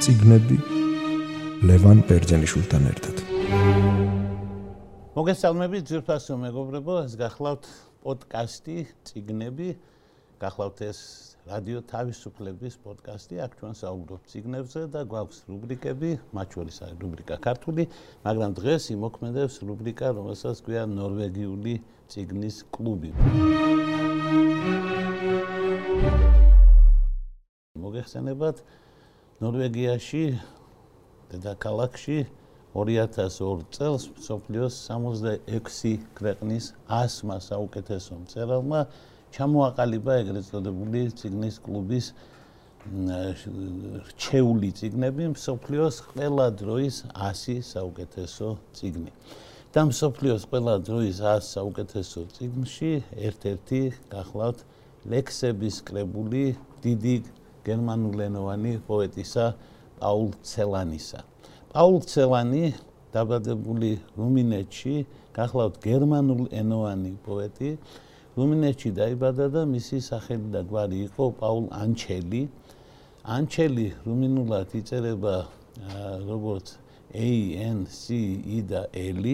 ციგნები ლევან ბერძენიშვილთან ერთად. მოგესალმებით ძირფასო მეგობრებო, ეს გახლავთ პოდკასტი ციგნები, გახლავთ ეს რადიო თავისუფლების პოდკასტი, აქ ჩვენ საუბრობთ ციგნებზე და გვაქვს რუბრიკები, მათ შორის არის რუბრიკა ქართული, მაგრამ დღეს იმოქმედებს რუბრიკა, რომელსაც ქვია ნორვეგიული ციგნის კლუბი. მოგეხსენებათ ნორვეგიაში დედაქალაქში 2002 წელს სოფლიოს 66 ქვეყნის 100-მა საუკეთესო მწერალმა ჩამოაყალიბა ეგრეთ წოდებული ციგნის კლუბის რჩეული ციგნები სოფლიოს ყველა დროის 100 საუკეთესო ციგნი. და სოფლიოს ყველა დროის 100 საუკეთესო ციგნში ერთ-ერთი გახლავთ ლექსების კრებული დიდი გერმანულენოვანი პოეტისა პაულ ცელანისა. პაულ ცელანი დაბადებული რუმინეთში, გახლავთ გერმანულენოვანი პოეტი. რუმინეთში დაიბადა და მისი სახელი და გვარი იყო პაულ ანჩელი. ანჩელი რუმინულად იწერება როგორც A N C E და L.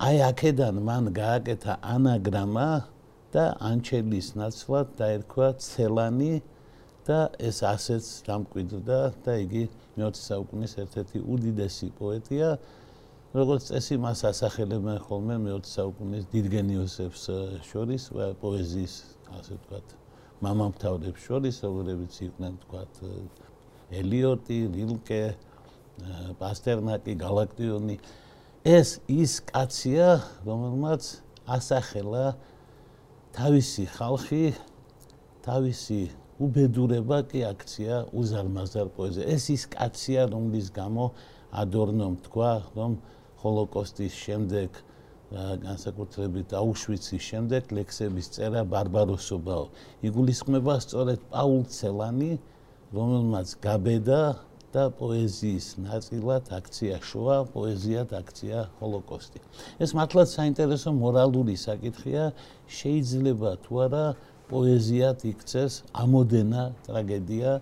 აი აქედან მან გააკეთა ანაგრამა და ანჩელის ნაცვლად დაერქვა ცელანი. და ეს ასეც დამკვიდრდა და იგი მე-20 საუკუნის ერთ-ერთი უდიდესი პოეტია. როგორც წესი მას ასახელებენ ხოლმე მე-20 საუკუნის დიდ გენიოსებს შორის პოეზიის, ასე ვთქვათ, მამამთავრებს შორის, როგორებიც იყვნენ, ვთქვათ, ელიოტი, რილკე, პასტერნაკი, გალაქტიონი. ეს ის კაცია, რომელმაც ასახელა თავისი ხალხი, თავისი უბედურება კი აქცია უზარმაზარ პოეზია. ეს ის კაცია, რომლის გამო ადორნომ თქვა, რომ ჰოლოკოსტის შემდეგ განსაკუთრებით აუშვიცის შემდეგ ლექსების წერა ბარბაროსობაო. იგულისხმება სწორედ პაულ ცელანი, რომელმაც გაბედა და პოეზიის ნაწილად აქცია შოა, პოეზიად აქცია ჰოლოკოსტი. ეს მართლაც საინტერესო მორალური საკითხია, შეიძლება თუ არა პოეზიად იქცეს ამოდენა ტრაგედია.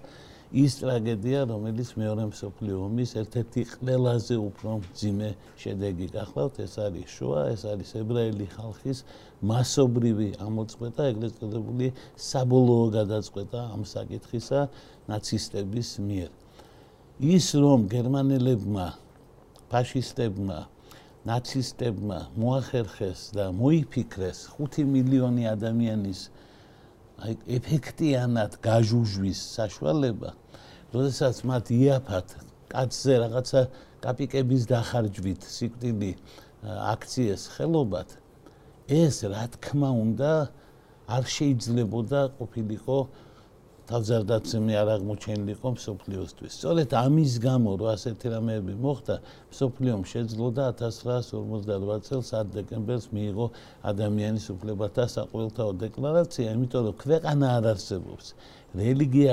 ის ტრაგედია რომელიც მეორე მსოფლიო ომის ერთ-ერთი ყველაზე უფრო ძიმე შედეგი გახლავთ. ეს არის შოა ეს არის ებრაელი ხალხის მასობრივი ამოწყვეტა ეგრეთ წოდებული საბოლოო გადაწყვეტა ამ საკითხისა ნაცისტების მიერ. ის რომ გერმანელებმა ფაშისტებმა ნაცისტებმა მოახერხეს და მოიფიქრეს 5 მილიონი ადამიანის აი ეფექტიანად გაჟუჟვის საშუალება, როდესაც მათ იაფათ კაცზე რაღაცა კაპიკების დახარჯვით სიკვდილი აქციეს ხელობათ, ეს რა თქმა უნდა არ შეიძლებოდა ყოფილიყო თავზარდაცემი არ აღმოჩენილიყო მსოფლიოსთვის. სწორედ ამის გამო, რომ ასეთი რამეები მოხდა, მსოფლიომ შეძლოდა 1948 წელს 10 დეკემბერს მიიღო ადამიანის უფლებათა საყოველთაო დეკლარაცია, იმიტომ რომ ქვეყანა არ არსებობს, რელიგია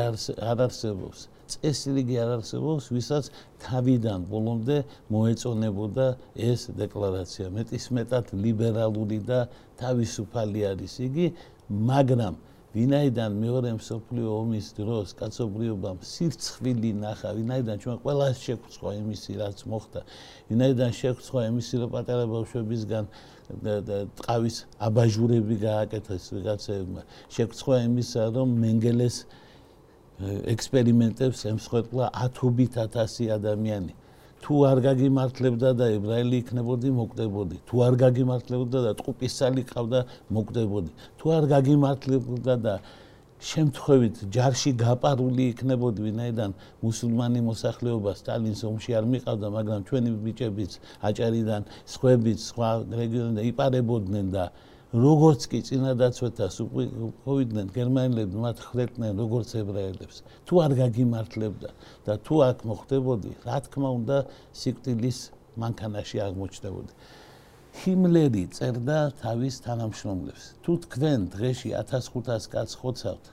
არ არსებობს, წესრიგი არ არსებობს, ვისაც თავიდან ბოლომდე მოეწონებოდა ეს დეკლარაცია. მეტის მეტად ლიბერალური და თავისუფალი არის იგი, მაგრამ ვინაიდან მეორე მსოფლიო ომის დროს კაცობრიობამ სირცხვილი ნახა, ვინაიდან ჩვენ ყველას შეგვცხვა იმისი რაც მოხდა, ვინაიდან შეგვცხვა იმისი რომ პატარა ბავშვებისგან ტყავის აბაჟურები გააკეთეს ვიღაცებმა, შეგვცხვა იმისა რომ მენგელეს ექსპერიმენტებს ემსხვერპლა ათობით ათასი ადამიანი. თუ არ გაგიმართლებდა და ებრაელი იქნებოდი მოკვდებოდი. თუ არ გაგიმართლებდა და ტყუპისალი ყავდა მოკვდებოდი. თუ არ გაგიმართლებდა და შემთხვევით ჯარში გაპარული იქნებოდი ვინაიდან მუსულმანი მოსახლეობა სტალინის ომში არ მიყავდა მაგრამ ჩვენი ბიჭებიც აჭარიდან სხვებიც სხვა რეგიონიდან იპარებოდნენ და როგორც კი წინადაცვეთას უყოვიდნენ გერმანელები მათ ხრეთდნენ როგორც ებრაელებს. თუ არ გაგიმართლებდა და თუ აქ მოხდებოდი რა თქმა უნდა სიკვდილის მანქანაში აღმოჩნდებოდი. ჰიმლერი წერდა თავის თანამშრომლებს. თუ თქვენ დღეში 1500 კაცს ხოცავთ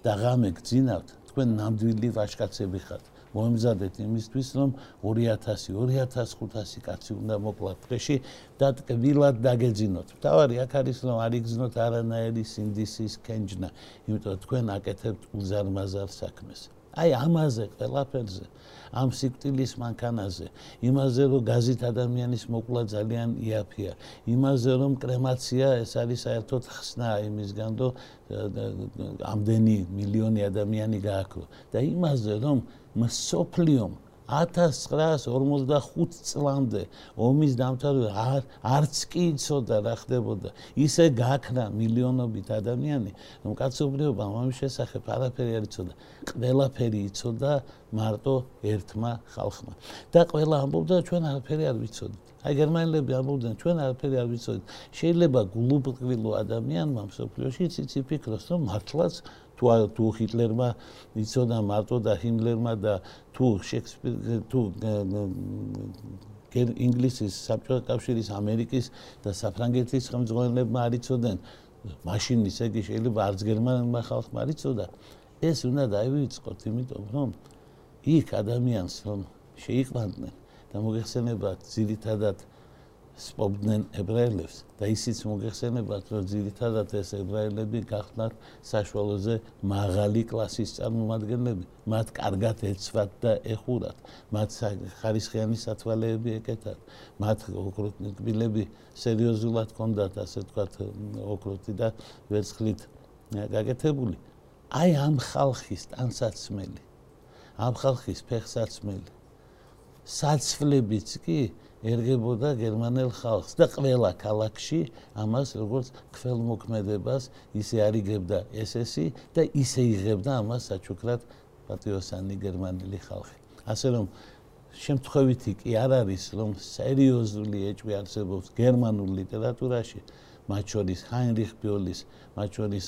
და ღამე გძინავთ თქვენ ნამდვილი ვაჟკაცები ხართ მოემზადეთ იმისთვის, რომ 2000, 2500 კაცი უნდა მოკლათ დღეში და ტკბილად დაგეძინოთ. თავარი აქ არის, რომ არ იგზნოთ არანაირი სინდისის კენჯნა, იმიტომ რომ თქვენ აკეთებთ უზარმაზარ საქმეს. აი ამაზე ყველაფერზე ამ სიკტილის მანქანაზე. იმაზე რომ გაზით ადამიანის მოკლა ძალიან იაფია. იმაზე რომ კრემაცია ეს არის საერთოდ ხსნა იმისგან რომ ამდენი მილიონი ადამიანი გააქრო. და იმაზე რომ მსოფლიომ 1945 წლამდე ომის დამთავრება არც კი იცოდა რა ხდებოდა. ისე გაქნა მილიონობით ადამიანი, რომ კაცობრიობა ამის შესახებ არაფერი არ იცოდა. ყველაფერი იცოდა მარტო ერთმა ხალხმა. და ყველა ამბობდა ჩვენ არაფერი არ ვიცოდით. აი გერმანელები ამბობდნენ ჩვენ არაფერი არ ვიცოდით. შეიძლება გულუბყვილო ადამიანმა მსოფლიოში ციცი ფიქროს, რომ მართლაც თუ თუ ჰიტლერმა იცოდა მარტო და ჰიმლერმა და თუ შექსპირ თუ ინგლისის საბჭოთა კავშირის ამერიკის და საფრანგეთის ხელმძღვანელებმა არ იცოდნენ. მაშინ ისე კი შეიძლება არც გერმანულმა ხალხმა არ იცოდა. ეს უნდა დაივიწყოთ იმიტომ რომ იქ ადამიანს რომ შეიყვანდნენ და მოგეხსენებათ ძირითადად სპობდნენ ებრაელებს და ისიც მოგეხსენებათ რომ ძირითადად ეს ებრაელები გახდნენ საშუალოზე მაღალი კლასის წარმომადგენლები. მათ კარგად ეცვათ და ეხურათ. მათ ხარისხიანი სათვალეები ეკეთათ. მათ ოქროტნიკბილები სერიოზულად ჰქონდათ ასე ვთქვათ ოქროთი და ვერცხლით გაკეთებული. აი ამ ხალხის ტანსაცმელი ამ ხალხის ფეხსაცმელი. საცვლებიც კი ერგებოდა გერმანელ ხალხს და ყველა ქალაქში ამას როგორც ქველმოქმედებას ისე არიგებდა SS-ი და ისე იღებდა ამას საჩუქრად პატრიოტანი გერმანელი ხალხი. ასე რომ შემთხვევითი კი არ არის რომ სერიოზული ეჭვი არსებობს გერმანულ ლიტერატურაში, მათ შორის ჰაინრიხ ბიოლის, მათ შორის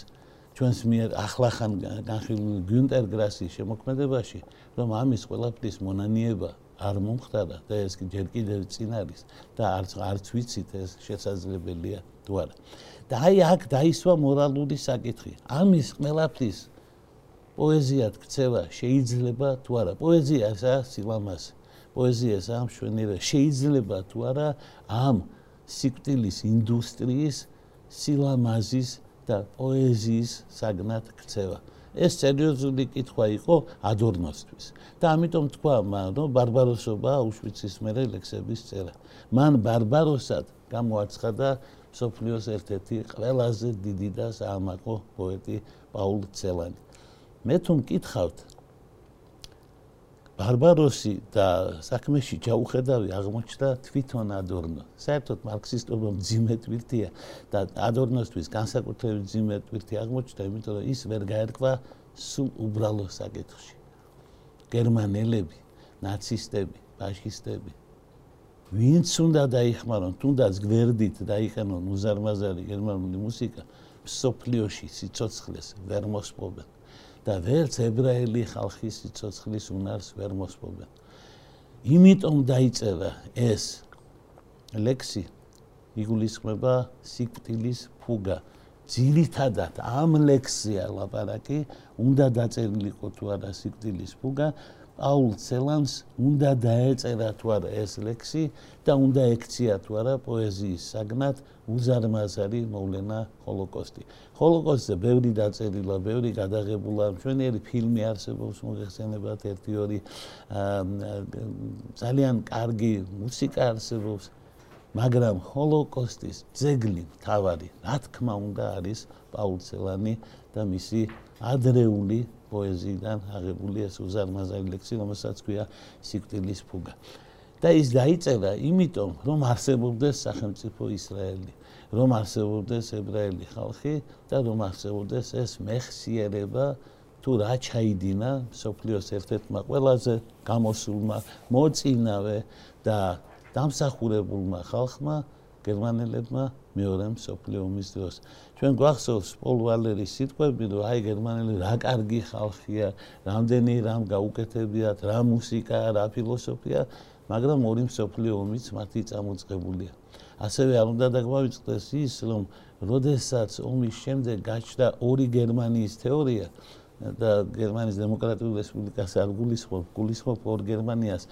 ჩვენს მიერ ახლახან განხილული გუნტერ გრასის შემოქმედებაში, რომ ამის ყველაფრის მონანიება არ მომხდარა და ეს ჯერ კიდევ წინ არის და არც არც ვიცით ეს შესაძლებელია თუ არა. და აი აქ დაისვა მორალური საკითხი. ამის ყველაფრის პოეზიად ქცევა შეიძლება თუ არა? პოეზიაა სილამაზი. პოეზიას ამ შვენიერა შეიძლება თუ არა ამ სიკტილის ინდუსტრიის სილამაზის და პოეზიის საგნად ქცევა. ეს სერიოზული კითხვა იყო ადორნოსთვის და ამიტომ თქვა რომ ბარბაროსობა აუშვიცის მერე ლექსების წერა. მან ბარბაროსად გამოაცხადა სოფლიოს ერთ-ერთი ყველაზე დიდი და საამაყო პოეტი პაულ ცელანი. მე თუ მკითხავთ ბარბაროსი და საქმეში ჩაუხედავი აღმოჩნდა თვითონ ადორნო. საერთოდ მარქსისტობა მძიმე თვირთია და ადორნოსთვის განსაკუთრებით მძიმე თვირთი აღმოჩნდა, იმიტომ რომ ის ვერ გაერკვა სულ უბრალო საკითხში. გერმანელები, ნაცისტები, ფაშისტები ვინც უნდა დაიხმარონ, თუნდაც გვერდით დაიხენონ მუზარმაზარი გერმანული მუსიკა, სოფლიოში სიცოცხლეს ვერ მოსპობენ. და ვერც ებრაელი ხალხის სიცოცხლის უნარს ვერ მოსპობენ. იმიტომ დაიწერა ეს ლექსი იგულისხმება სიკტილის ფუგა. ძირითადად ამ ლექსია ლაპარაკი, უნდა დაწერილიყო თუ არა სიკტილის ფუგა, პაულ ცელანს უნდა დაეწერა თუ არა ეს ლექსი და უნდა ექცია თუ არა პოეზიის საგნად უზარმაზარი მოვლენა ჰოლოკოსტი. ჰოლოკოსტზე ბევრი დაწერილა, ბევრი გადაღებულა, მშვენიერი ფილმი არსებობს მოგეხსენებათ ერთი ორი ძალიან კარგი მუსიკა არსებობს, მაგრამ ჰოლოკოსტის ძეგლი თავარი, რა თქმა უნდა არის პაულ ცელანი და მისი ადრეული პოეზიიდან აღებული ეს უზარმაზარი ლექსი, რომელსაც ქვია სიკტილის ფუგა. და ის დაიწერა იმიტომ, რომ არსებობდეს სახელმწიფო ისრაელი, რომ არსებობდეს ებრაელი ხალხი და რომ არსებობდეს ეს მეხსიერება თუ რა ჩაიდინა სოფლიოს ერთ-ერთმა ყველაზე გამოსულმა მოწინავე და დამსახურებულმა ხალხმა გერმანელებმა მეორე მსოფლიო ომის დროს. ჩვენ გვახსოვს პოლ ვალერის სიტყვები, რომ აი გერმანელი რა კარგი ხალხია, რამდენი რამ გაუკეთებიათ, რა მუსიკა, რა ფილოსოფია, მაგრამ ორი მსოფლიო ომიც მათი წამოწყებულია. ასევე არ უნდა დაგვავიწყდეს ის, რომ როდესაც ომის შემდეგ გაჩნდა ორი გერმანიის თეორია, და გერმანიის დემოკრატიული რესპუბლიკას არ გულისხმობ, გულისხმობ ორ გერმანიას,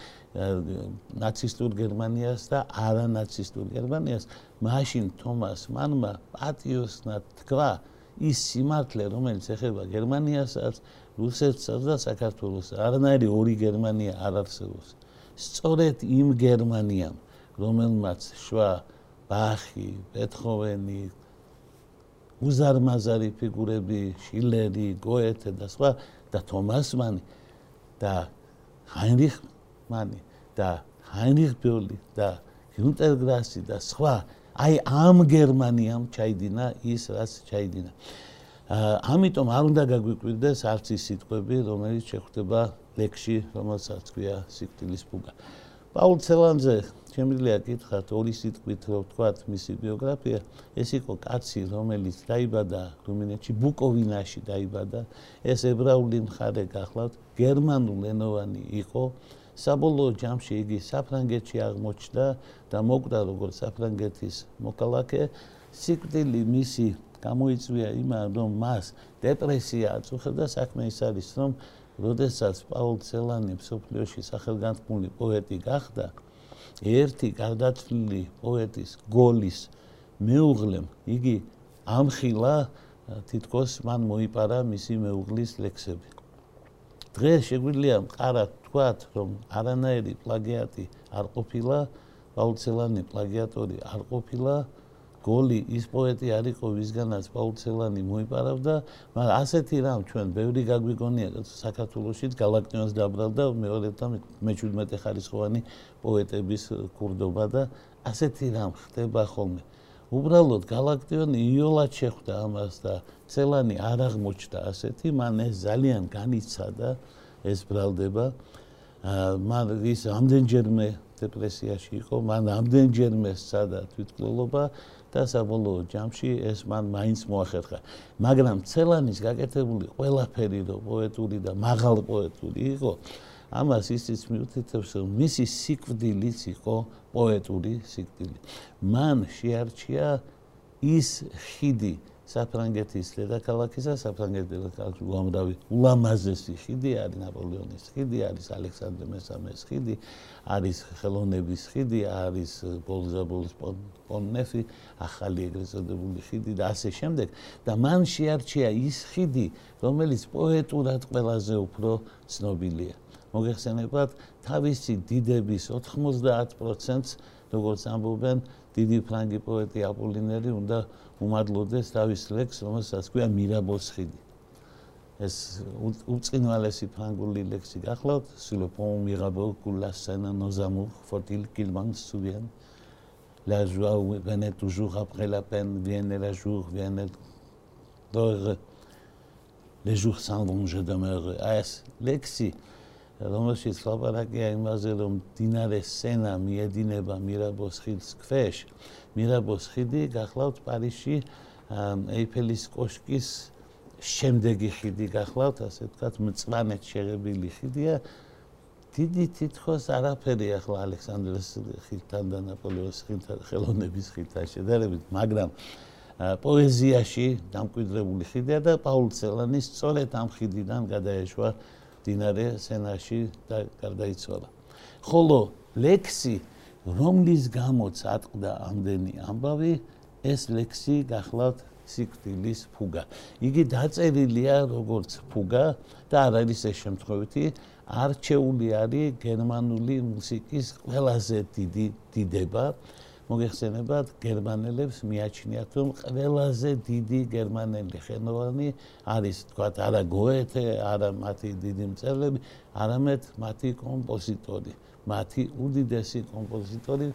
ნაცისტურ გერმანიას და არანაცისტურ გერმანიას, მაშინ თომას მანმა პატიოსნად თქვა ის სიმართლე, რომელიც ეხება გერმანიასაც, რუსეთსა და საქართველოს არანაირი ორი გერმანია არ არსებობს. სწორედ იმ გერმანიამ რომელმაც შვა ბახი ბეთჰოვენი უზარმაზარი ფიგურები შილერი გოეთე და სხვა და თომას მანი და ჰაინრიხ მანი და ჰაინრიხ ბიოლი და გუნტერ გრასი და სხვა აი ამ გერმანიამ ჩაიდინა ის რაც ჩაიდინა ამიტომ არ უნდა გაგვიკვირდეს არც ის სიტყვები, რომელიც შეხვდება ლექსში, რომელსაც ქვია სიკტილის ფუგა. პაულ ცელანძე შემიძლია კითხათ ორი სიტყვით რო ვთქვათ მისი ბიოგრაფია, ეს იყო კაცი, რომელიც დაიბადა რუმინეთში, ბუკოვინაში დაიბადა. ეს ებრაული მხარე გახლავთ, გერმანულენოვანი იყო. საბოლოო ჯამში იგი საფრანგეთში აღმოჩნდა და მოკვდა როგორც საფრანგეთის მოქალაქე. სიკტილი მისი გამოიწვია იმან რომ მას დეპრესია აწუხებდა საქმე ის არის რომ როდესაც პაულ ცელანი სოფლიოში სახელგანთქმული პოეტი გახდა ერთი გარდაცვლილი პოეტის გოლის მეუღლემ იგი ამხილა თითქოს მან მოიპარა მისი მეუღლის ლექსები. დღეს შეგვიძლია მყარად თქვათ რომ არანაირი პლაგიატი არ ყოფილა პაულ ცელანი პლაგიატორი არ ყოფილა გოლი ის პოეტი არ იყო ვისგანაც პაულცელანი მოიპარავდა. მაგრამ ასეთი რამ ჩვენ ბევრი გაგვიგონია საქართველოსში გალაქტიონს დაბრალდა მეორე და მე-17 ხარისხოვანი პოეტების კურდობა და ასეთი რამ ხდება ხოლმე. უბრალოდ გალაქტიონი იოლად შეხვდა ამას და ცელანი არ აღმოჩნდა ასეთი მან ეს ძალიან განიცადა ეს ბრალდება. მან ის ამდენჯერმე დეპრესიაში იყო მან ამდენჯერმე სცადა თვითმკვლელობა და საბოლოო ჯამში ეს მან მაინც მოახერხა. მაგრამ ცელანის გაკეთებული ყველაფერი რო პოეტური და მაღალ პოეტური იყო, ამას ისიც მიუთითებს, რომ მისი სიკვდილიც იყო პოეტური სიკვდილი. მან შეარჩია ის ხიდი, საფრანგეთის დედაქალაქისა, საფრანგეთის დედაქალაქის უამრავი ულამაზესი ხიდი არის ნაპოლეონის ხიდი, არის ალექსანდრე მესამეს ხიდი, არის ხელოვნების ხიდი, არის ბოლზაბოლის პონნეფი, ახალი ეგრეთ წოდებული ხიდი და ასე შემდეგ და მან შეარჩია ის ხიდი, რომელიც პოეტურად ყველაზე უფრო ცნობილია. მოგეხსენებათ, თავისი დიდების 90%-ს, როგორც ამბობენ, დიდი ფრანგი პოეტი აპოლინერი უნდა უმადლოდეს თავის ლექს, რომელსაც ქვია მირაბოს ხიდი. ეს უწინვალესი ფრანგული ლექსი გახლავთ, სულო პონ მირაბო კულა სენა ნოზამუ ფორტილ კილმან სუვიან. La joie venait toujours après la peine, vient le jour, vient le d'or. Les jours s'en vont, je demeure. ეს ლექსი რომელშიც ლაპარაკია იმაზე, რომ დინარე სენა მიედინება მირაბოს ხიდის ქვეშ. მირაბოს ხიდი გახლავთ პარიზში ეიფელის კოშკის შემდეგი ხიდი გახლავთ, ასე ვთქვათ, მწვანეთ შეღებილი ხიდია. დიდი თითქოს არაფერი ახლა ალექსანდრეს ხიდთან და ნაპოლეონის ხიდთან ხელოვნების ხიდთან შედარებით, მაგრამ პოეზიაში დამკვიდრებული ხიდია და პაულ ცელანის სწორედ ამ ხიდიდან გადაეშვა დინარე სენაში და გარდაიცვალა. ხოლო ლექსი რომლის გამოც ატყდა ამდენი ამბავი, ეს ლექსი გახლავთ სიკტილის ფუგა. იგი დაწერილია როგორც ფუგა და არ არის ეს შემთხვევითი არჩეული არის გერმანული მუსიკის ყველაზე დიდი დიდება. მოგეხსენებათ გერმანელებს მიაჩნიათ რომ ყველაზე დიდი გერმანელი ხენოვანი არის თქვა არა გოეთე არა მათი დიდი მწერლები არამედ მათი კომპოზიტორი მათი უდიდესი კომპოზიტორი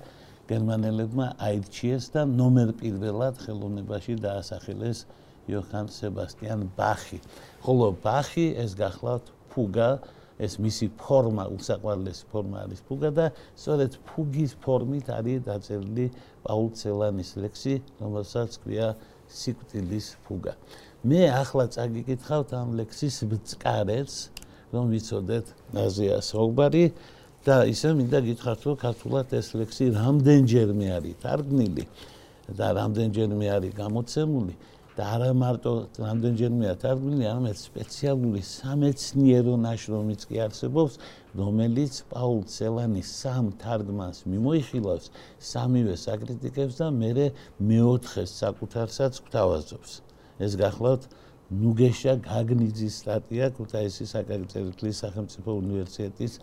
გერმანელებმა აირჩიეს და ნომერ პირველად ხელოვნებაში დაასახელეს იოჰან სებასტიან ბახი ხოლო ბახი ეს გახლავთ ფუგა ეს მისი ფორმა, უსაყვარლესი ფორმა არის ფუგა და სწორედ ფუგის ფორმით არის დაწერილი პაულ ცელანის ლექსი, რომელსაც ქვია სიკვდილის ფუგა. მე ახლა წაგიკითხავთ ამ ლექსის ბწკარებს, რომ ვიცოდეთ ნაზიას ოღბარი და ისე მინდა გითხრათ, რომ ქართულად ეს ლექსი რამდენჯერმე არის თარგმნილი და რამდენჯერმე არის გამოცემული. და არა მარტო რამდენჯერმეა თარგმნილი, არამედ სპეციალური სამეცნიერო ნაშრომიც კი არსებობს, რომელიც პაულ ცელანის სამ თარგმანს მიმოიხილავს, სამივე საკრიტიკებს და მეორე მეოთხეს საკუთარსაც გვთავაზობს. ეს გახლავთ ნუგეშა გაგნიძის სტატია ქუთაისის აკადემიის სახელმწიფო უნივერსიტეტის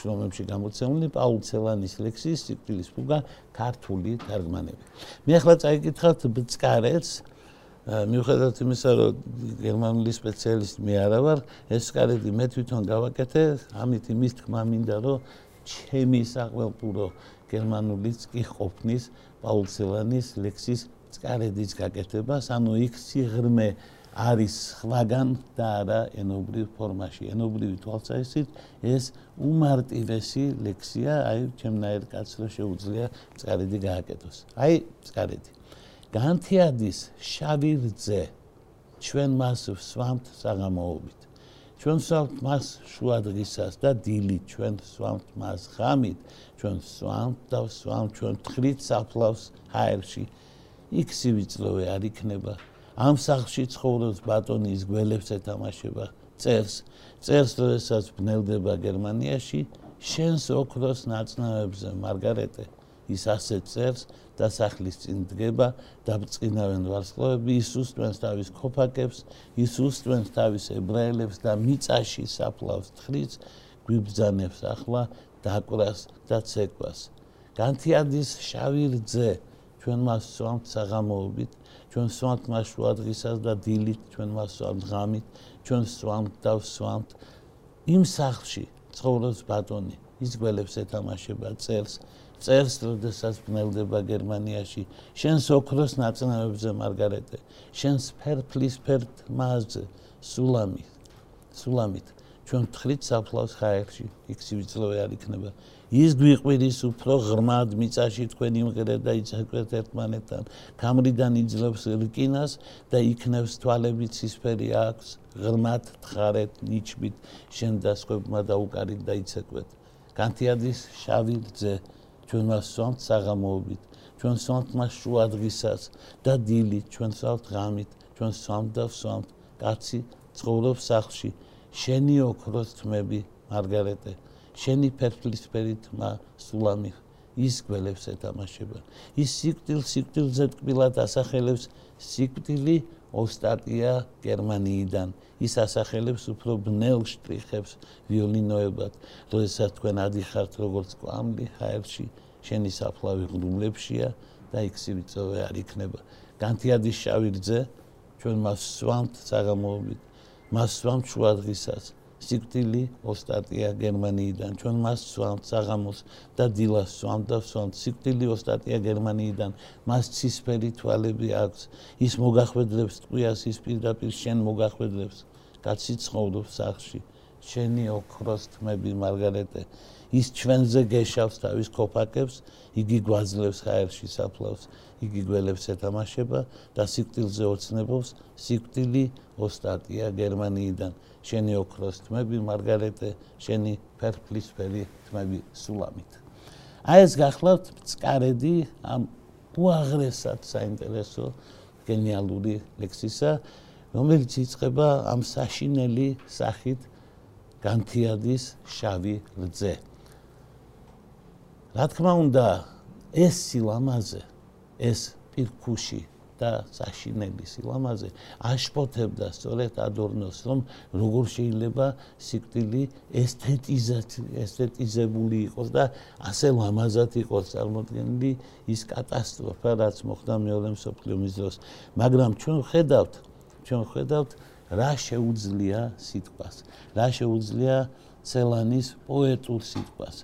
შრომებში გამოცემული პაულ ცელანის ლექსის სიკვდილის ფუგა ქართული თარგმანები. მე ახლა წაიკითხავთ ბწკარეთს მიუხედავად იმისა, რომ გერმანული სპეციალისტი მე არა ვარ, ეს კარეთი მე თვითონ გავაკეთე, ამით იმის თქმა მინდა, რომ ჩემი საყველპურო გერმანულიც კი ყოფნის პაულ ცელანის ლექსის წკარედის გაკეთებას, ანუ იქ სიღრმე არის სხვაგან და არა ენობრივ ფორმაში. ენობრივი თვალსაზრისით ეს უმარტივესი ლექსია, აი ჩემნაირ კაცს რო შეუძლია წკარედი გააკეთოს. აი წკარედი. განთიადის შავი რძე ჩვენ მას სვამთ საღამოობით. ჩვენ სვამთ მას შუადღისას და დილით ჩვენ სვამთ მას ღამით. ჩვენ სვამთ და სვამთ ჩვენ თხრით საფლავს ჰაერში. იქ სივიწლოვე არ იქნება. ამ სახლში ცხოვრობს ბატონის გველებს ეთამაშება წერს. წერს როდესაც ბნელდება გერმანიაში შენს ოქროს ნაწნავებზე მარგარეტე. ის ასე წერს და სახლის წინ დგება და ბწინავენ ვარსკვლავები ისუს თქვენს თავის ქოფაკებს ისუს თქვენს თავის ებრაელებს და მიწაში საფლავს თხრის გვიბძანებს ახლა დაკვრას და ცეკვას. განთიადის შავი რძე ჩვენ მას სვამთ საღამოობით ჩვენ სვამთ მას შუადღისას და დილით ჩვენ მას სვამთ ღამით ჩვენ სვამთ და სვამთ იმ სახლში ცხოვრობს ბატონი ის გველებს ეთამაშება წერს წერს როდესაც ბნელდება გერმანიაში. შენს ოქროს ნაწნავებზე მარგარეტე შენს ფერფლის ფერთ მასზე სულამი სულამით ჩვენ თხრით საფლავს ხაერში. იქ სივიწლოვე არ იქნება. ის გვიყვირის უფრო ღრმად მიწაში თქვენ იმღერეთ და იცეკვეთ ერთმანეთთან. გამრიდან იძლებს რკინას და იქნევს თვალები ცისფერი აქვს ღრმად თხარეთ ნიჩბით შენ დასხვებმა და უკარით და იცეკვეთ განთიადის შავი რძე ჩვენ მას სვამთ საღამოობით ჩვენ სვამთ მას შუადღისას და დილით ჩვენ სვამთ ღამით ჩვენ სვამთ და სვამთ კაცი ცხოვრობს სახლში შენი ოქროს თმები მარგარეტე შენი ფერფლისფერი თმა სულამი ის გველებს ეთამაშება ის სიკვდილ სიკვდილზე თკბილად ასახელებს სიკვდილი ოსტატია გერმანიიდან. ის ასახელებს უფრო ბნელ შტრიხებს ვიოლინოებად როდესაც თქვენ ადიხართ როგორც კვამლი ჰაერში შენი საფლავი ღრუბლებშია და იქ სივიწოვე არ იქნება. განთიადის შავი რძე ჩვენ მას სვამთ საღამოობით მას სვამთ შუადღისას სიკვდილი ოსტატია გერმანიიდან. ჩვენ მას სვამთ საღამოს და დილას სვამთ და სვამთ სიკვდილი ოსტატია გერმანიიდან. მას ცისფერი თვალები აქვს. ის მოგახვედრებს ტყვიას ის პირდაპირ შენ მოგახვედრებს. კაცი ცხოვრობს სახში შენი ოქროს თმები მარგარეტე ის ჩვენზე გეშავს თავის ქოფაკებს, იგი გვაძლევს ხაერში საფლავს, იგი გველებს ეთამაშება და სიკვდილზე ოცნებობს, სიკვდილი ოსტატია გერმანიიდან, შენი ოქროს თმები მარგარეტე, შენი ფერფლისფერი თმები სულამით. აი ეს გახლავთ წკარედი ამ უაღრესად საინტერესო გენიალური ლექსისა, რომელიც იწყება ამ საშინელი სახით განთიადის შავი რძე. რა თქმა უნდა ეს სილამაზე ეს პირქუში და საშინელი სილამაზე აშფოთებდა სწორედ ადორნოს რომ როგორ შეიძლება სიკვდილი ესთეტიზებული იყოს და ასე ლამაზად იყოს წარმოქმნილი ის კატასტროფა რაც მოხდა მეორე მსოფლიო ომის დროს. მაგრამ ჩვენ ხედავთ ჩვენ ხედავთ რა შეუძლია სიტყვას რა შეუძლია ცელანის პოეტურ სიტყვას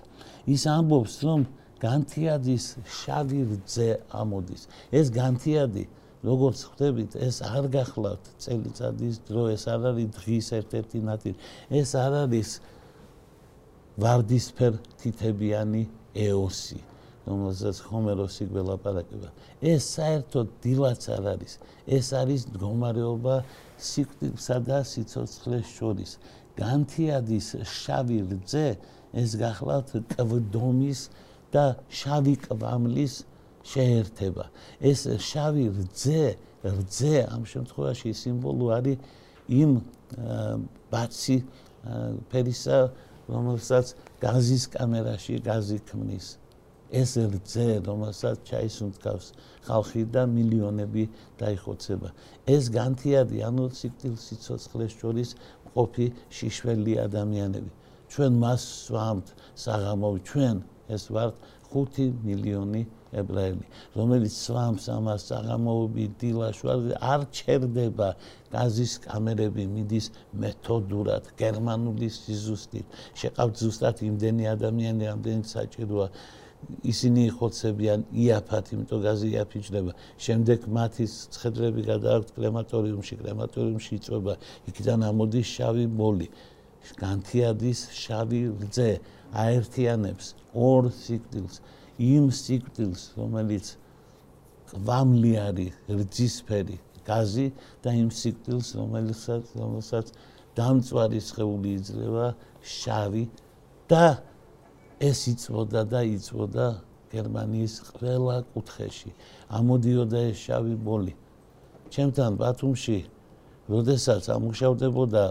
ის ამბობს რომ განთიადის შავი რძე ამოდის. ეს განთიადი როგორც ხვდებით ეს არ გახლავთ წელიწადის დრო ეს არ არის დღის ერთ-ერთი ნაწილი ეს არ არის ვარდისფერ თითებიანი ეოსი რომელსაც ჰომეროსი გველაპარაკება. ეს საერთოდ დილაც არ არის. ეს არის მდგომარეობა სიკვდილსა და სიცოცხლეს შორის. განთიადის შავი რძე ეს გახლავთ კვდომის და შავი კვამლის შეერთება. ეს შავი რძე, რძე ამ შემთხვევაში სიმბოლო არის იმ ბაცი ფერისა, რომელსაც გაზის კამერაში გაზი ქმნის. ეს რძე, რომელსაც ჩაისუნთქავს ხალხი და მილიონები დაიხოცება. ეს განთიადი ანუ სიკტილ სიცოცხლეს შორის ყოფი შიშველი ადამიანები. ჩვენ მას ვამთ საღამო ჩვენ ეს ვართ 5 მილიონი ებრაელი, რომელიც სვამს ამას საღამოები დილაშვარზე არ ჩერდება გაზის კამერები მიდის მეთოდურად, გერმანული სიზუსტით. შეყავთ ზუსტად იმდენი ადამიანი, რამდენი საჭიროა. ისინი ხოცებიან იაფად, იმიტომ გაზი იაფიჭდება. შემდეგ მათი ცხედრები გადააქვთ კრემატორიუმში, კრემატორიუმში იწובה. იქიდან ამოდის შავი მოლი. განთიადის შავი რძე აერთიანებს ორ სიკვდილს. იმ სიკვდილს, რომელიც კვამლი არის, რძისფერი გაზი და იმ სიკვდილს, რომელსაც რომელსაც დამწვარი სხეული იძლევა შავი და ეს იწვოდა და იწვოდა გერმანიის ყველა კუთხეში. ამოდიოდა ეს შავი ბოლი. ჩემთან ბათუმში, როდესაც ამუშავდებოდა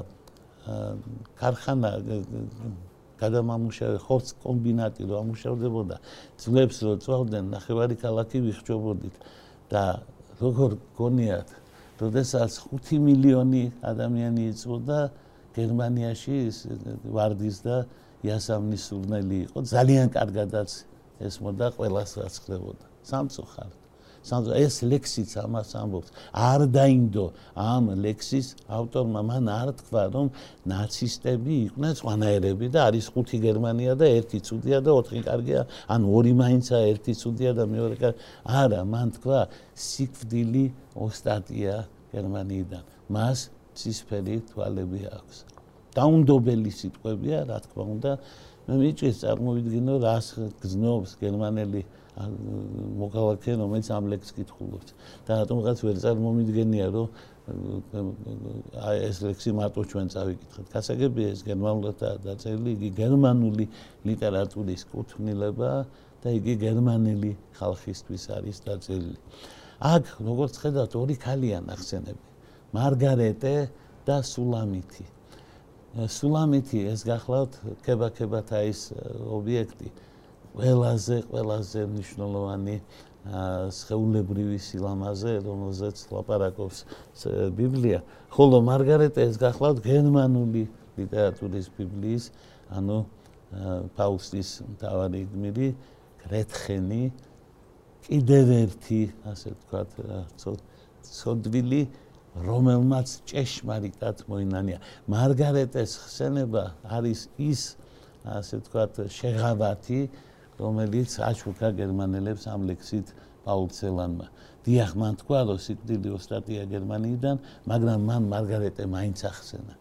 ქარხანა გადამამუშავე ხორცს კომბინატი რო ამუშავდებოდა ძლებს რო წავდნენ ნახევარი ქალაქი ვიხჭობოდით და როგორ გონიათ როდესაც 5 მილიონი ადამიანი იწვოდა გერმანიაში ვარდის და იასამნის სურნელი იყო ძალიან კარგადაც ესმოდა ყველას რაც ხდებოდა. სამწუხაროდ სანდრო ეს ლექსიც ამას ამბობს. არ დაინდო ამ ლექსის ავტორმა მან არ თქვა რომ ნაცისტები იყვნენ სხვანაირები და არის ხუთი გერმანია და ერთი ცუდია და ოთხი კარგია. ან ორი მაინცა ერთი ცუდია და მეორე კარგი. არა მან თქვა სიკვდილი ოსტატია გერმანიიდან. მას ცისფერი თვალები აქვს. დაუნდობელი სიტყვებია რა თქმა უნდა. მე მიჭირს წარმოვიდგინო რას გზნობს გერმანელი მოქალაქე რომელიც ამ ლექს კითხულობს და რატომღაც ვერ წარმომიდგენია რომ აი ეს ლექსი მარტო ჩვენ წავიკითხეთ. გასაგებია ეს გერმანულადაა დაწერილი იგი გერმანული ლიტერატურის კუთვნილება და იგი გერმანელი ხალხისთვის არის დაწერილი. აქ როგორც ხედავთ ორი ქალია ნახსენები. მარგარეტე და სულამითი. სულამითი ეს გახლავთ ქებაქებათაის ობიექტი ყველაზე ყველაზე მნიშვნელოვანი შეულებრივი სილამაზე, რომელზეც ლაპარაკობს ბიბლია. ხოლო მარგარეტა ეს გახლავთ გერმანული ლიტერატურის ბიბლიის, ანუ პაუსტის მთავარი გმირი, კრეთხენი, კიდევ ერთი, ასე ვთქვათ, ცოდვილი, რომელმაც ჭეშმარიტად მოინანია. მარგარეტეს ხსენება არის ის, ასე ვთქვათ, შეღავათი, რომელიც აშუქა გერმანელებს ამ ლექსით პაულცელანმა. დიახ, მან თქვა, რომ სიკვდილი ოსტატია გერმანიიდან, მაგრამ მან მარგარეტე მაინც ახსენა.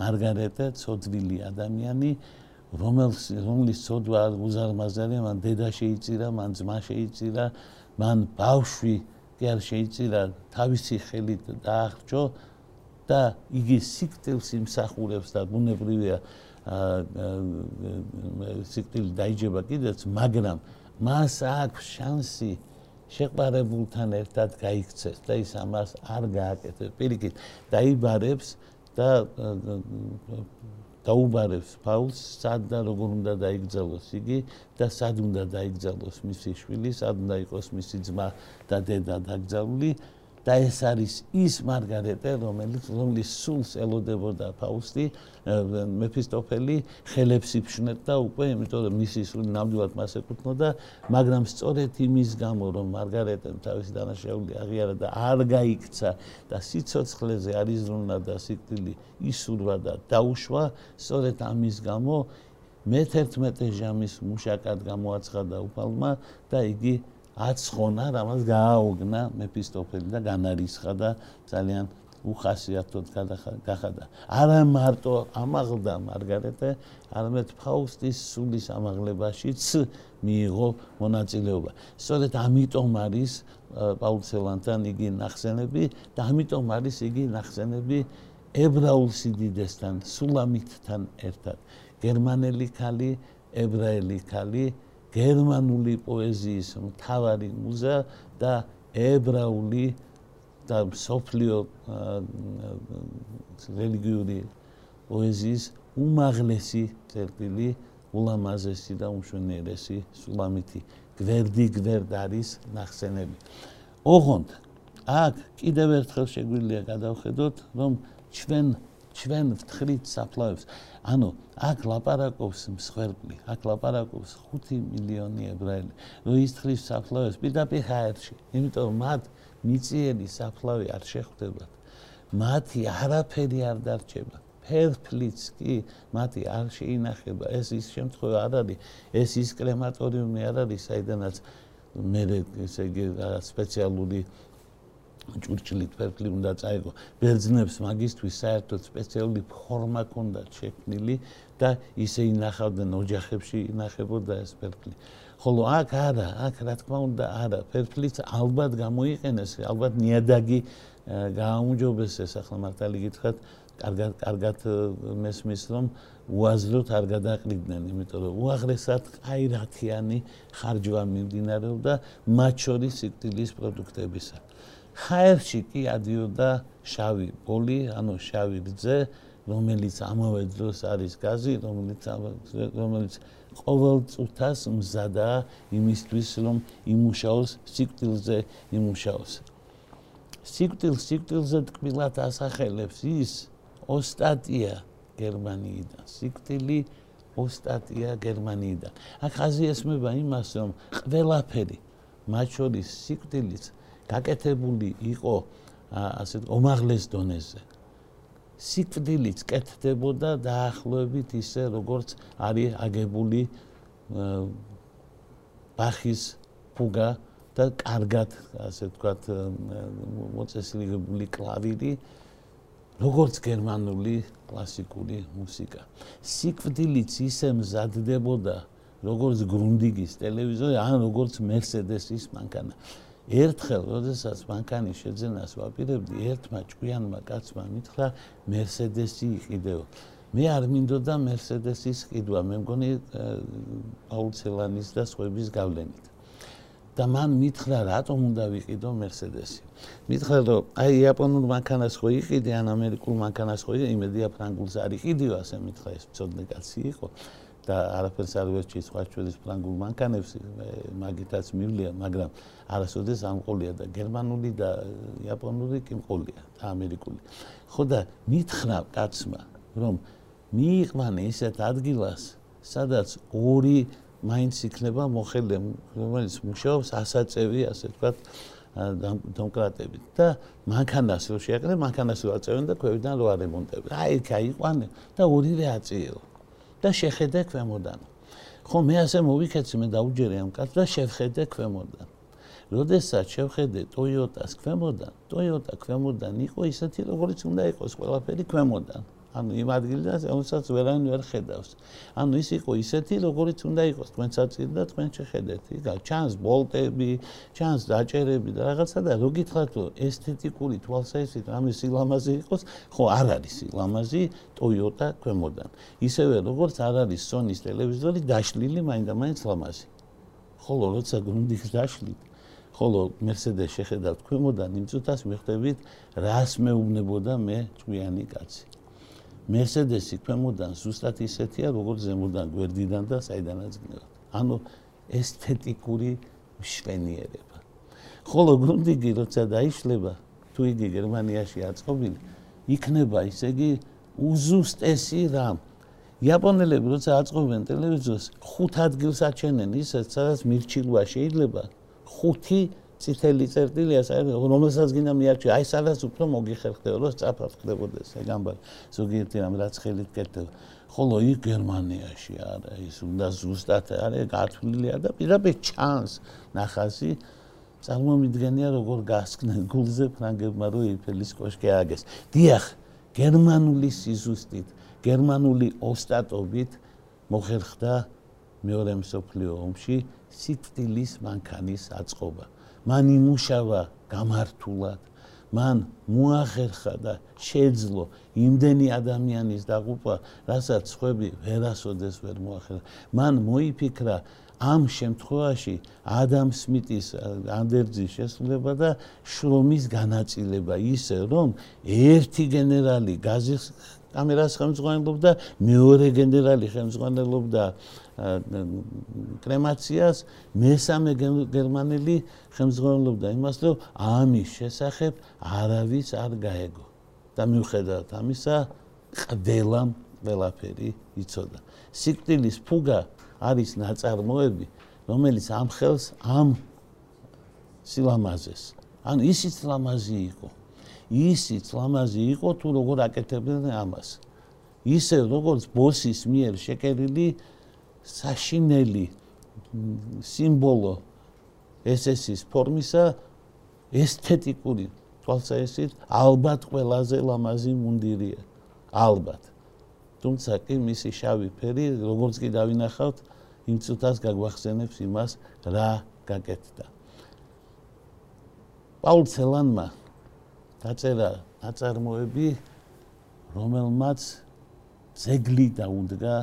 მარგარეტე ცოდვილი ადამიანი, რომელს რომლის ცოდვა უზარმაზარია, მან დედა შეიწირა, მან ძმა შეიწირა, მან ბავშვი კი არ შეიწირა, თავისი ხელით დაახჭო და იგი სიკვდილს იმსახურებს და ბუნებრივია სიკტილი დაიჯება კიდეც, მაგრამ მას აქვს შანსი შეყარებულთან ერთად გაიქცეს და ის ამას არ გააკეთებს. პირიქით, დაიბარებს და დაუბარებს ფაულს, სად და როგორ უნდა დაიგზავნოს იგი და სად უნდა დაიგზავნოს მისი შვილი, სად უნდა იყოს მისი ძმა და დედა დაგზავნილი. და ეს არის ის მარგარეტე რომელიც რომლის სულს ელოდებოდა ფაუსტი მეფისტოფელი ხელებს იფშნებდა უკვე იმიტომ რომ მისი სული ნამდვილად მას ეკუთვნოდა მაგრამ სწორედ იმის გამო რომ მარგარეტემ თავისი დანაშაული აღიარა და არ გაიქცა და სიცოცხლეზე არიზრუნა და სიკვდილი ისურვა და დაუშვა სწორედ ამის გამო მე-11 ჟამის მუშაკად გამოაცხადა უფალმა და იგი აცხონა, რამაც გააოგნა მეფისტოფელი და განარისხა და ძალიან უხასიათოდ გახადა. არა მარტო ამაღლდა მარგარეტე, არამედ ფაუსტის სულის ამაღლებაშიც მიიღო მონაწილეობა. სწორედ ამიტომ არის პაულცელანთან იგი ნახსენები და ამიტომ არის იგი ნახსენები ებრაულ სიდიდესთან, სულამითთან ერთად. გერმანელი ქალი, ებრაელი ქალი გერმანული პოეზიის მთავარი მუზა და ებრაული და სოფლიო რელიგიური პოეზიის უმაღლესი წერტილი ულამაზესი და უმშვენიერესი სულამითი გვერდი გვერდ არის ნახსენები. ოღონდ აქ კიდევ ერთხელ შეგვიძლია გადავხედოთ, რომ ჩვენ ჩვენ ვთხრით საფლავებს. ანუ აქ ლაპარაკობს მსხვერპლი, აქ ლაპარაკობს 5 მილიონი ებრაელი. რო ის თხრის საფლავებს პირდაპირ ჰაერში, იმიტომ რომ მათ მიწიერი საფლავი არ შეხვდებათ. მათი არაფერი არ დარჩება. ფერფლიც კი მათი არ შეინახება. ეს ის შემთხვევა არ არის, ეს ის კრემატორიუმი არ არის, საიდანაც მე ესე იგი სპეციალური ჭურჭლით ფერფლი უნდა წაიღო. ბერძნებს მაგისტვის საერთოდ სპეციალური ფორმა ჰქონდათ შექმნილი და ისე ინახავდნენ ოჯახებში ინახებოდა ეს ფერფლი. ხოლო აქ არა, აქ რა თქმა უნდა არა, ფერფლიც ალბათ გამოიყენეს, ალბათ ნიადაგი გააუმჯობესეს, ახლა მართალი გითხრათ, კარგად კარგად მესმის რომ უაზროდ არ გადაყრიდნენ, იმიტომ რომ უაღრესად ყაირათიანი ხარჯვა მიმდინარეობდა მათ შორის სიკტილის პროდუქტებისა. ხაერში კი ადიოდა შავი პოლი, ანუ შავი რძე, რომელიც ამავე დროს არის გაზი, რომელიც რომელიც ყოველ წუთას მზადა იმისთვის, რომ იმუშაოს სიკტილზე, იმუშაოს. სიკტილ სიკტილზე თკბილად ასახელებს ის ოსტატია გერმანიიდან. სიკტილი ოსტატია გერმანიიდან. აქ აზიესმება იმას, რომ ყველაფერი მათ შორის სიკტილიც გაკეთებული იყო ასე ომაღლეს დონეზე. სიკვდილიც კეთდებოდა დაახლოებით ისე როგორც არის აგებული ბახის ფუგა და კარგად ასე ვთქვათ მოწესრიგებული კლავირი როგორც გერმანული კლასიკური მუსიკა. სიკვდილიც ისე მზადდებოდა როგორც გრუნდიგის ტელევიზორი ან როგორც მერსედესის მანქანა. ერთხელ, როდესაც მანქანის შეძენას ვაპირებდი, ერთმა ჭკვიანმა კაცმა მითხრა Mercedes-ი იყიდეო. მე არ მინდოდა Mercedes-ის ყიდვა, მე მგონი აუცილანის და სხვების გავლენით. და მან მითხრა, რატომ უნდა ვიყიდო Mercedes-ი? მითხრა, რომ აი იაპონურ მანქანას ხო იყიდე, ან ამერიკულ მანქანას ხო იყიდე, იმედია ფრანგულს არ იყიდიო, ასე მითხრა ეს ცოდნე კაცი იყო. და არაფერს არ ვერჩი სხვა ჩვენის ფრანგულ მანქანებს მაგითაც მივლია მაგრამ არასოდეს ამყოლია და გერმანული და იაპონური კი მყოლია და ამერიკული. ხო და მითხრა კაცმა რომ მიიყვანე ისეთ ადგილას სადაც ორი მაინც იქნება მოხელე რომელიც მუშაობს ასაწევი ასე ვთქვათ დემოკრატებით. და მანქანას რო შეაკრე მანქანას რო აწევენ და ქვევიდან რო არემონტებენ. აი გაიყვანე და ორივე აწიო და შეხედე ქვემოდან. ხო მე ასე მოვიქეცი მე დაუჯერე ამ კაცს და შეხედე ქვემოდან. როდესაც შევხედე Toyota-ს ქვემოდან, Toyota ქვემოდან იყო ისეთი როგორც უნდა იყოს ყველაფერი ქვემოდან. ანუ იმ ადგილას რომელსაც ვერან ვერ ხედავს. ანუ ის იყო ისეთი, როგორიც უნდა იყოს თქვენსაც და თქვენ შეხედეთ. იგავ ჩანს ბოლტები, ჩანს დაჭერები და რაღაცა და რო გითხრათ რომ ესთეტიკური თვალსაჩინო რამე სილამაზე იყოს, ხო არ არის სილამაზი Toyota ქვემოდან. ისევე როგორც არ არის Sony-ს ტელევიზორი დაშლილი მაინდა-მაინც ლამაზი. ხოლო როცა გუნდის დაშლილი ხოლო Mercedes შეხედავთ ქვემოდან იმ წუთას მიხვდებით რას მეუბნებოდა მე ჭვიანი კაცი. Mercedes-ი ქვემოდან ზუსტად ისეთია, როგორც ზემოდან გვერდიდან და საიდანაც გნევ. ანუ ესთეტიკური მშვენიერება. ხოლო გუნდიგი როცა დაიშლება, თუ იგი გერმანიაში აწყობილი, იქნება ისე იგი უზუსტესი რამ. იაპონელები როცა აწყობენ ტელევიზორს, ხუთ ადგილს აჩენენ ისეთ, სადაც მირჩილვა შეიძლება ხუთი წითელი წერტილია საერთოდ რომელსაც გინდა მიარჩი აი სადაც უფრო მოგიხერხდება რომ სწაფად ხდებოდეს ეგ ამბარ ზოგიერთი რამ რაც ხელით კეთდება. ხოლო იქ გერმანიაში არა ის უნდა ზუსტად არის გათვლილია და პირდაპირ ჩანს ნახაზი წარმომიდგენია როგორ გასკნენ გულზე ფრანგებმა რო იფელის კოშკი ააგეს. დიახ გერმანული სიზუსტით გერმანული ოსტატობით მოხერხდა მეორე მსოფლიო ომში სიტილის მანქანის აწყობა მან იმუშავა გამართულად მან მოახერხა და შეძლო იმდენი ადამიანის დაღუპვა რასაც ხვები ვერასოდეს ვერ მოახერხა. მან მოიფიქრა ამ შემთხვევაში ადამ სმიტის ანდერძის შესრულება და შრომის განაწილება ისე რომ ერთი გენერალი გაზის კამერას ხელმძღვანელობდა, მეორე გენერალი ხელმძღვანელობდა კრემაციას, მესამე გერმანელი ხელმძღვანელობდა იმას, რომ ამის შესახებ არავის არ გაეგო. და მიუხედავად ამისა, ყველამ ყველაფერი იცოდა. სიკტილის ფუგა არის ნაწარმოები, რომელიც ამ ხელს ამ სილამაზეს. ან ისიც ლამაზი იყო. ისიც ლამაზი იყო თუ როგორ აკეთებდნენ ამას. ისე როგორც ბოსის მიერ შეკერილი საშინელი სიმბოლო SS-ის ფორმისა ესთეტიკური თვალსაჩინით ალბათ ყველაზე ლამაზი მუნდირია. ალბათ. თუმცა კი მისი შავი ფერი როგორც კი დავინახავთ იმ წუთას გაგვახსენებს იმას რა გაკეთდა. პაულ ცელანმა დაწერა ნაწარმოები რომელმაც ზეგლი დაუდგა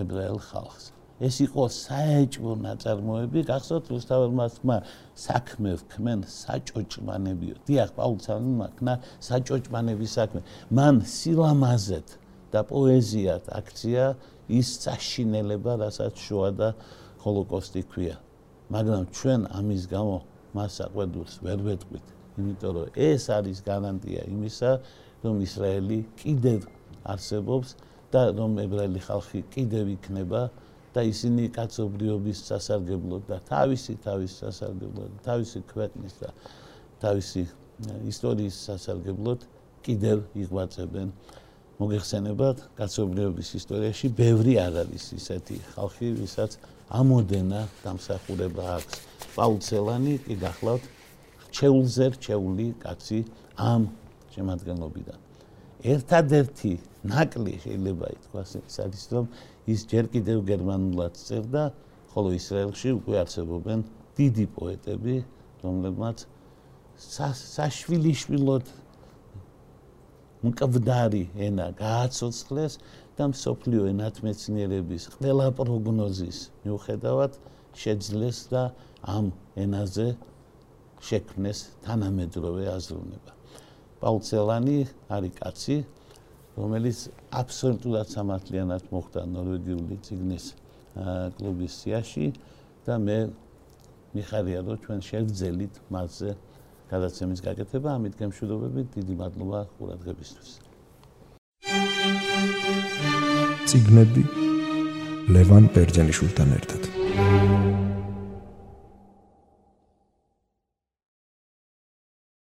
ებრაელ ხალხს. ეს იყო საეჭვო ნაწარმოები, გახსოვთ რუსთაველმა თქმა საქმე ვქმენ საჭოჭმანებიო. დიახ, პაულ ცელანმა ქნა საჭოჭმანების საქმე. მან სილამაზეთ და პოეზიათ აქცია ის საშინელება, რასაც შოა და ჰოლოკოსტი ქვია. მაგრამ ჩვენ ამის გამო მას აყვედურს ვერ ვეთყვით, იმიტომ რომ ეს არის გარანტია იმისა, რომ ისრაელი კიდევ არსებობს და რომ ებრაელი ხალხი კიდევ იქნება და ისინი კაცობრიობის სასარგებლოდ და თავისი თავის სასარგებლოდ, თავისი ქვეყნის და თავისი ისტორიის სასარგებლოდ კიდევ იღვაწებენ. მოგეხსენებათ, კაცობრიობის ისტორიაში ბევრი არ არის ისეთი ხალხი, ვისაც ამოდენა დამსახურება აქვს. პაულცელანი კი გახლავთ ჩეულზე რჩეული კაცი ამ შემადგენლობიდან. ერთადერთი ნაკლი შეიძლება ითქვას ის არის რომ ის ჯერ კიდევ გერმანულად წერდა, ხოლო ისრაელში უკვე არსებობენ დიდი პოეტები, რომლებმაც საშვილიშვილოდ მკვდარი ენა გააცოცხლეს და მსოფლიო ენათმეცნიერების ყველა პროგნოზის მიუხედავად შეძლეს და ამ ენაზე შექმნეს თანამედროვე აზროვნება. პაულცელანი არის კაცი, რომელიც აბსოლუტურად სამართლიანად მოხდა ნორვეგიული ციგნის კლუბის სიაში და მე მიხარია რომ ჩვენ შევძელით მასზე გადაცემის გაკეთება, ამით გემშვიდობებით, დიდი მადლობა ყურადღებისთვის. ციგნები ლევან ბერძენიშვილთან ერთად.